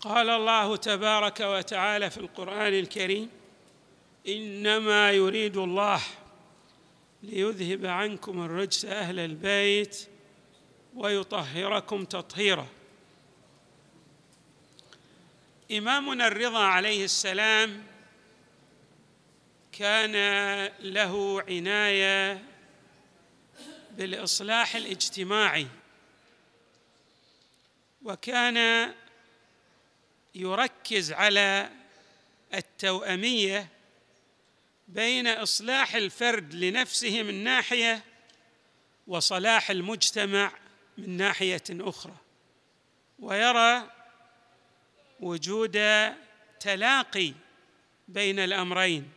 قال الله تبارك وتعالى في القرآن الكريم إنما يريد الله ليذهب عنكم الرجس أهل البيت ويطهركم تطهيرا. إمامنا الرضا عليه السلام كان له عناية بالإصلاح الاجتماعي وكان يركز على التوأمية بين إصلاح الفرد لنفسه من ناحية وصلاح المجتمع من ناحية أخرى ويرى وجود تلاقي بين الأمرين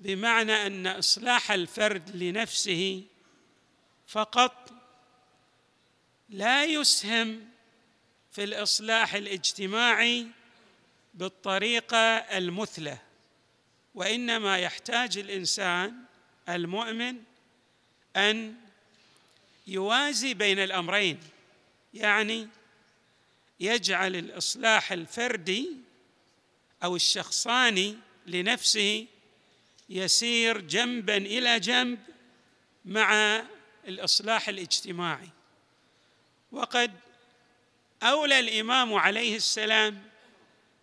بمعنى أن إصلاح الفرد لنفسه فقط لا يسهم في الإصلاح الاجتماعي بالطريقة المثلى وإنما يحتاج الإنسان المؤمن أن يوازي بين الأمرين يعني يجعل الإصلاح الفردي أو الشخصاني لنفسه يسير جنبا إلى جنب مع الإصلاح الاجتماعي. وقد أولى الإمام عليه السلام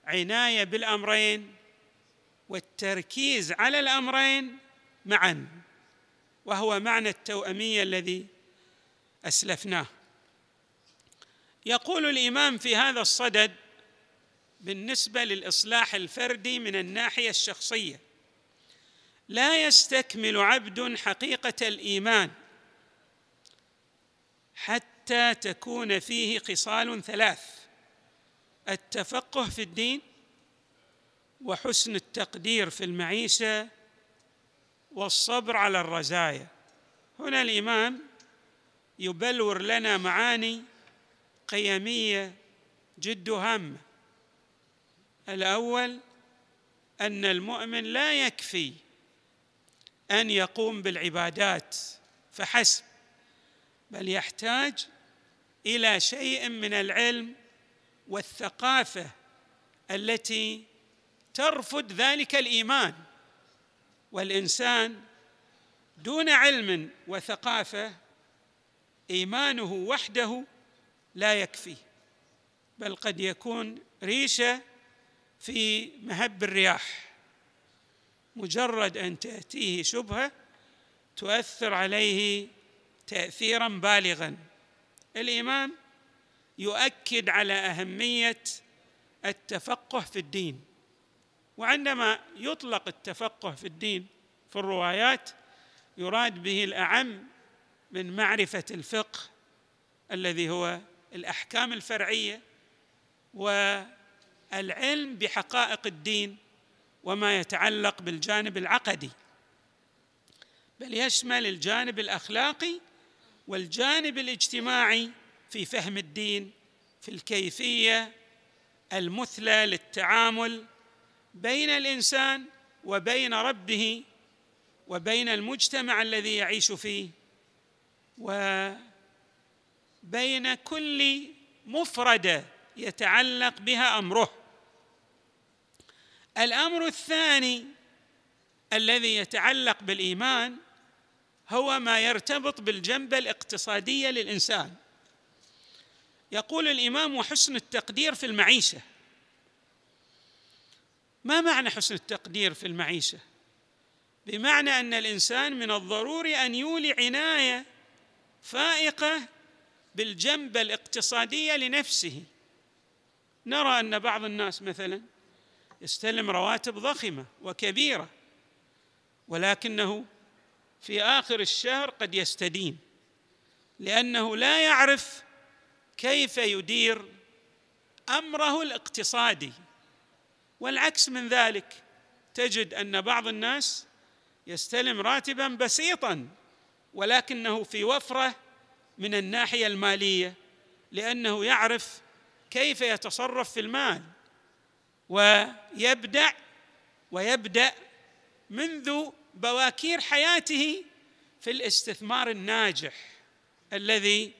عناية بالأمرين والتركيز على الأمرين معا وهو معنى التوأمية الذي أسلفناه. يقول الإمام في هذا الصدد بالنسبة للإصلاح الفردي من الناحية الشخصية لا يستكمل عبد حقيقة الإيمان حتى حتى تكون فيه خصال ثلاث التفقه في الدين وحسن التقدير في المعيشة والصبر على الرزايا. هنا الإمام يبلور لنا معاني قيمية جد هامة. الأول أن المؤمن لا يكفي أن يقوم بالعبادات فحسب بل يحتاج إلى شيء من العلم والثقافة التي ترفض ذلك الإيمان. والإنسان دون علم وثقافة إيمانه وحده لا يكفي بل قد يكون ريشة في مهب الرياح. مجرد أن تأتيه شبهة تؤثر عليه تاثيرا بالغا. الإمام يؤكد على أهمية التفقه في الدين. وعندما يطلق التفقه في الدين في الروايات يراد به الأعم من معرفة الفقه الذي هو الأحكام الفرعية والعلم بحقائق الدين وما يتعلق بالجانب العقدي. بل يشمل الجانب الأخلاقي والجانب الاجتماعي في فهم الدين في الكيفية المثلى للتعامل بين الإنسان وبين ربه وبين المجتمع الذي يعيش فيه وبين كل مفرده يتعلق بها أمره. الأمر الثاني الذي يتعلق بالإيمان هو ما يرتبط بالجنبة الاقتصادية للإنسان. يقول الإمام وحسن التقدير في المعيشة. ما معنى حسن التقدير في المعيشة؟ بمعنى أن الإنسان من الضروري أن يولي عناية فائقة بالجنبة الاقتصادية لنفسه. نرى أن بعض الناس مثلا يستلم رواتب ضخمة وكبيرة ولكنه في آخر الشهر قد يستدين لأنه لا يعرف كيف يدير أمره الاقتصادي. والعكس من ذلك تجد أن بعض الناس يستلم راتبا بسيطا ولكنه في وفرة من الناحية المالية لأنه يعرف كيف يتصرف في المال ويبدع ويبدأ منذ بواكير حياته في الاستثمار الناجح الذي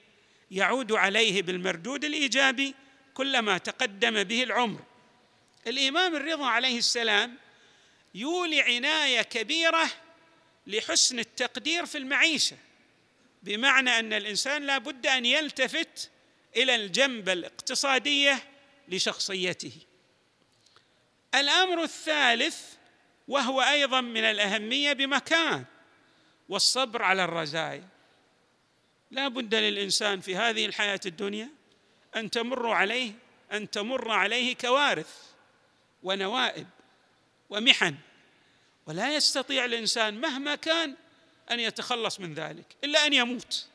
يعود عليه بالمردود الإيجابي كلما تقدم به العمر. الإمام الرضا عليه السلام يولي عناية كبيرة لحسن التقدير في المعيشة بمعنى أن الإنسان لا بد أن يلتفت إلى الجنبه الاقتصادية لشخصيته. الأمر الثالث وهو أيضا من الأهمية بمكان والصبر على الرزايا لا بد للإنسان في هذه الحياة الدنيا أن تمر عليه أن تمر عليه كوارث ونوائب ومحن ولا يستطيع الإنسان مهما كان أن يتخلص من ذلك إلا أن يموت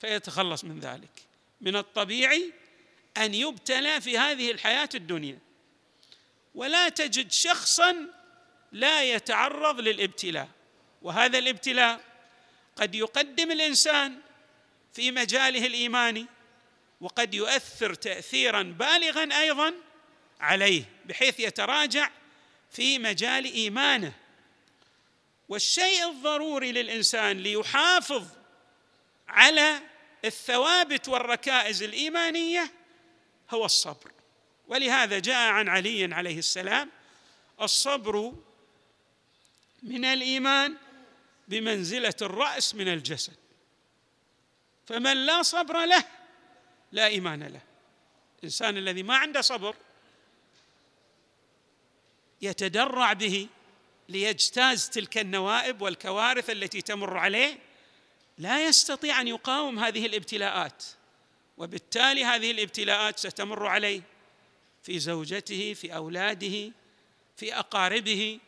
فيتخلص من ذلك. من الطبيعي أن يبتلى في هذه الحياة الدنيا. ولا تجد شخصا لا يتعرض للابتلاء. وهذا الابتلاء قد يقدم الإنسان في مجاله الإيماني وقد يؤثر تاثيرا بالغا أيضا عليه بحيث يتراجع في مجال إيمانه. والشيء الضروري للإنسان ليحافظ على الثوابت والركائز الإيمانية هو الصبر. ولهذا جاء عن علي عليه السلام الصبر من الإيمان بمنزلة الرأس من الجسد. فمن لا صبر له لا إيمان له. الإنسان الذي ما عنده صبر يتدرع به ليجتاز تلك النوائب والكوارث التي تمر عليه. لا يستطيع أن يقاوم هذه الابتلاءات وبالتالي هذه الابتلاءات ستمر عليه في زوجته في أولاده في أقاربه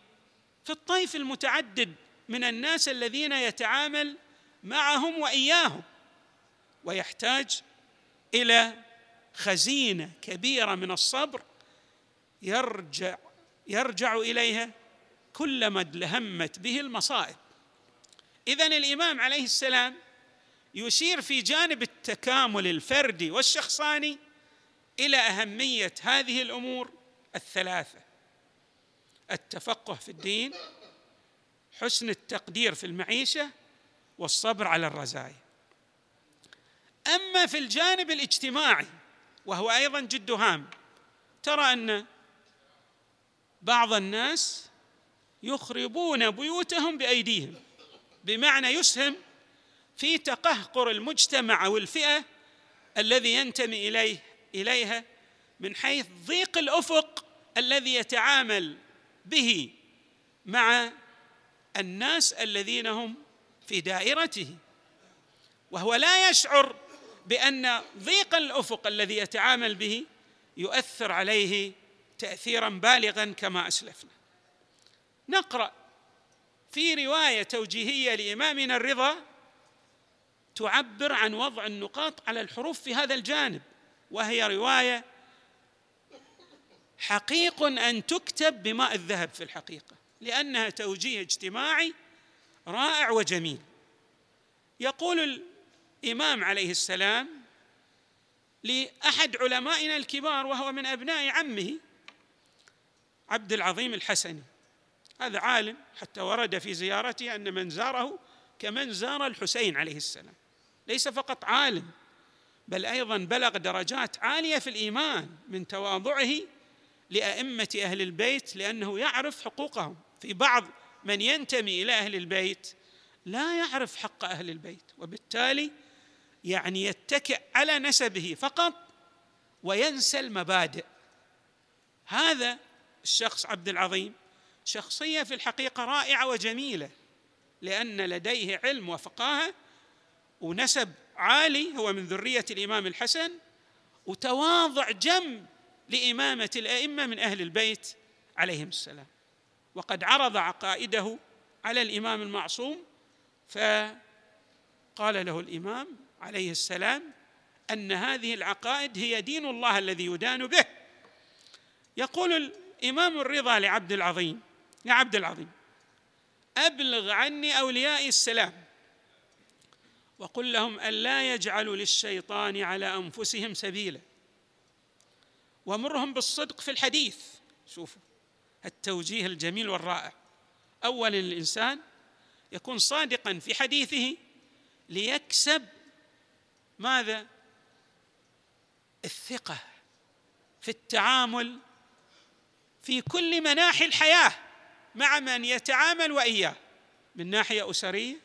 في الطيف المتعدد من الناس الذين يتعامل معهم وإياهم ويحتاج إلى خزينة كبيرة من الصبر يرجع يرجع إليها كلما ادلهمت به المصائب. اذا الإمام عليه السلام يشير في جانب التكامل الفردي والشخصاني إلى أهمية هذه الأمور الثلاثة. التفقه في الدين حسن التقدير في المعيشة والصبر على الرزايا. أما في الجانب الاجتماعي وهو أيضا جد هام ترى أن بعض الناس يخربون بيوتهم بأيديهم بمعنى يسهم في تقهقر المجتمع أو الفئه الذي ينتمي إليه إليها من حيث ضيق الأفق الذي يتعامل به مع الناس الذين هم في دائرته. وهو لا يشعر بأن ضيق الأفق الذي يتعامل به يؤثر عليه تاثيرا بالغا كما أسلفنا. نقرأ في رواية توجيهية لإمامنا الرضا تعبر عن وضع النقاط على الحروف في هذا الجانب وهي رواية حقيق أن تكتب بماء الذهب في الحقيقة لأنها توجيه اجتماعي رائع وجميل. يقول الإمام عليه السلام لأحد علمائنا الكبار وهو من أبناء عمه عبد العظيم الحسني هذا عالم حتى ورد في زيارته أن من زاره كمن زار الحسين عليه السلام. ليس فقط عالم بل أيضا بلغ درجات عالية في الإيمان من تواضعه لأئمة أهل البيت لأنه يعرف حقوقهم. في بعض من ينتمي إلى أهل البيت لا يعرف حق أهل البيت وبالتالي يعني يتكئ على نسبه فقط وينسى المبادئ. هذا الشخص عبد العظيم شخصية في الحقيقة رائعة وجميلة لأن لديه علم وفقاهة ونسب عالي هو من ذرية الإمام الحسن وتواضع جم لإمامة الأئمة من أهل البيت عليهم السلام. وقد عرض عقائده على الإمام المعصوم فقال له الإمام عليه السلام أن هذه العقائد هي دين الله الذي يدان به. يقول إمام الرضا لعبد العظيم يا عبد العظيم أبلغ عني أوليائي السلام وقل لهم أن لا يجعلوا للشيطان على أنفسهم سبيلا. ومرهم بالصدق في الحديث. شوفوا التوجيه الجميل والرائع. اولا الإنسان يكون صادقا في حديثه ليكسب ماذا؟ الثقة في التعامل في كل مناحي الحياة مع من يتعامل وإياه من ناحية أسرية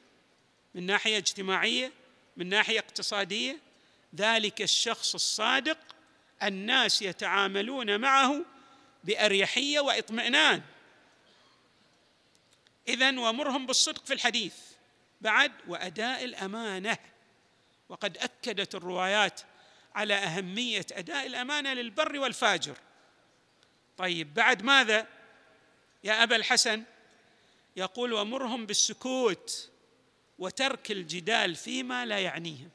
من ناحية اجتماعية من ناحية اقتصادية. ذلك الشخص الصادق الناس يتعاملون معه بأريحية وإطمئنان. اذا ومرهم بالصدق في الحديث. بعد وأداء الأمانة. وقد أكدت الروايات على أهمية أداء الأمانة للبر والفاجر. طيب بعد ماذا؟ يا أبا الحسن يقول ومرهم بالسكوت وترك الجدال فيما لا يعنيهم.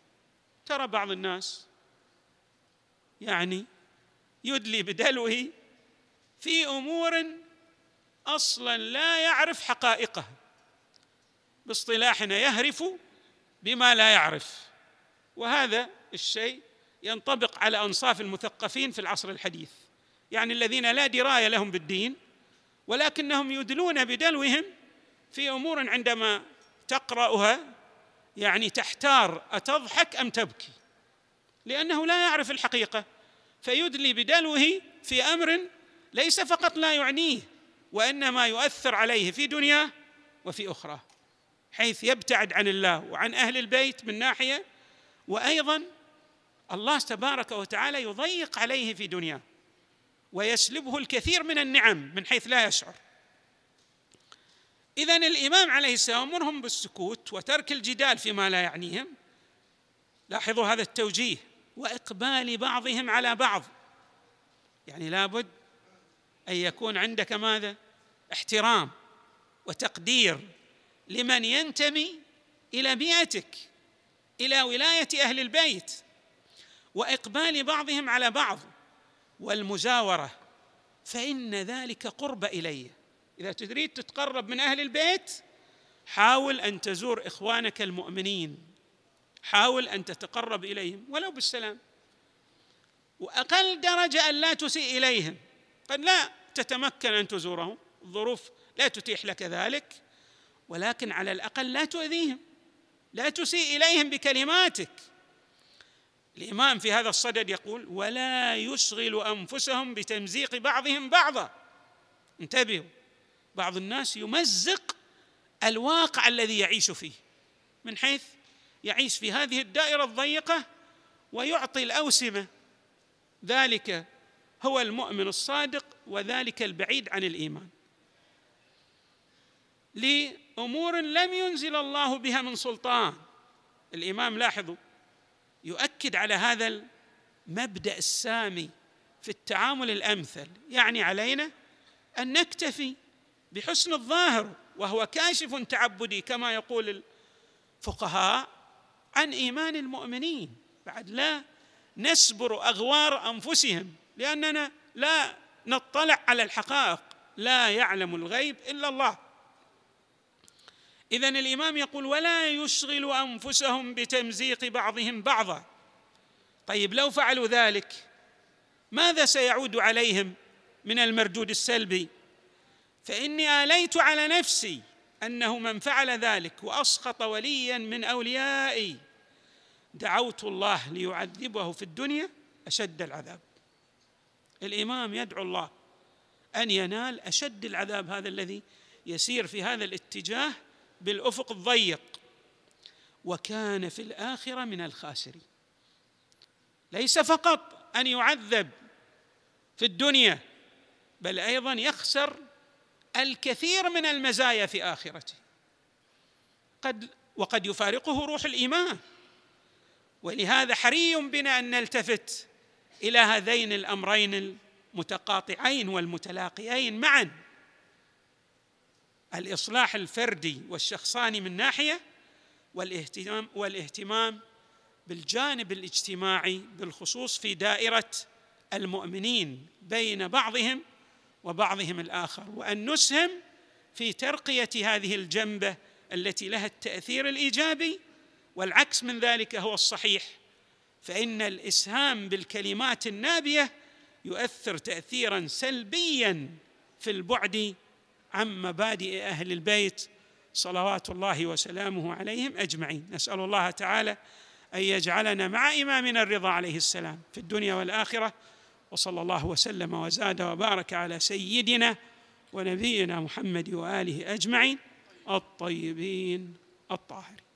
ترى بعض الناس يعني يدلي بدلوه في أمور أصلا لا يعرف حقائقها باصطلاحنا يهرف بما لا يعرف. وهذا الشيء ينطبق على أنصاف المثقفين في العصر الحديث يعني الذين لا دراية لهم بالدين ولكنهم يدلون بدلوهم في أمور عندما تقرأها يعني تحتار أتضحك أم تبكي. لأنه لا يعرف الحقيقة فيدلي بدلوه في أمر ليس فقط لا يعنيه وإنما يؤثر عليه في دنياه وفي أخرى حيث يبتعد عن الله وعن أهل البيت من ناحية وأيضا الله تبارك وتعالى يضيق عليه في دنياه ويسلبه الكثير من النعم من حيث لا يشعر. اذا الإمام عليه السلام أمرهم بالسكوت وترك الجدال فيما لا يعنيهم. لاحظوا هذا التوجيه. وإقبال بعضهم على بعض. يعني لابد أن يكون عندك ماذا؟ احترام وتقدير لمن ينتمي إلى بيئتك إلى ولاية أهل البيت. وإقبال بعضهم على بعض والمزاوره فإن ذلك قرب إلي. إذا تريد تتقرب من أهل البيت حاول أن تزور إخوانك المؤمنين. حاول أن تتقرب إليهم ولو بالسلام. وأقل درجة أن لا تسيء إليهم. قد لا تتمكن أن تزورهم الظروف لا تتيح لك ذلك ولكن على الأقل لا تؤذيهم. لا تسيء إليهم بكلماتك. الإمام في هذا الصدد يقول ولا يشغل أنفسهم بتمزيق بعضهم بعضا. انتبهوا بعض الناس يمزق الواقع الذي يعيش فيه من حيث يعيش في هذه الدائرة الضيقة ويعطي الأوسمة. ذلك هو المؤمن الصادق وذلك البعيد عن الإيمان. لأمور لم ينزل الله بها من سلطان. الإمام لاحظوا يؤكد على هذا المبدأ السامي في التعامل الأمثل. يعني علينا أن نكتفي بحسن الظاهر وهو كاشف تعبدي كما يقول الفقهاء. عن إيمان المؤمنين. بعد لا نسبر أغوار أنفسهم لأننا لا نطلع على الحقائق لا يعلم الغيب إلا الله. اذا الإمام يقول ولا يشغل أنفسهم بتمزيق بعضهم بعضا. طيب لو فعلوا ذلك ماذا سيعود عليهم من المردود السلبي؟ فإني آليت على نفسي أنه من فعل ذلك واسخط وليا من أوليائي. دعوت الله ليعذبه في الدنيا أشد العذاب. الإمام يدعو الله أن ينال أشد العذاب هذا الذي يسير في هذا الاتجاه بالأفق الضيق. وكان في الآخرة من الخاسرين. ليس فقط أن يعذب في الدنيا بل أيضا يخسر الكثير من المزايا في آخرته. قد وقد يفارقه روح الإيمان. ولهذا حري بنا أن نلتفت إلى هذين الأمرين المتقاطعين والمتلاقيين معا. الإصلاح الفردي والشخصاني من ناحية والاهتمام والاهتمام بالجانب الاجتماعي بالخصوص في دائرة المؤمنين بين بعضهم وبعضهم الآخر وأن نسهم في ترقية هذه الجنبة التي لها التأثير الإيجابي والعكس من ذلك هو الصحيح فإن الإسهام بالكلمات النابية يؤثر تاثيرا سلبيا في البعد عن مبادئ أهل البيت صلوات الله وسلامه عليهم أجمعين. نسأل الله تعالى أن يجعلنا مع إمامنا الرضا عليه السلام في الدنيا والآخرة وصلى الله وسلم وزاد وبارك على سيدنا ونبينا محمد وآله أجمعين الطيبين الطاهرين.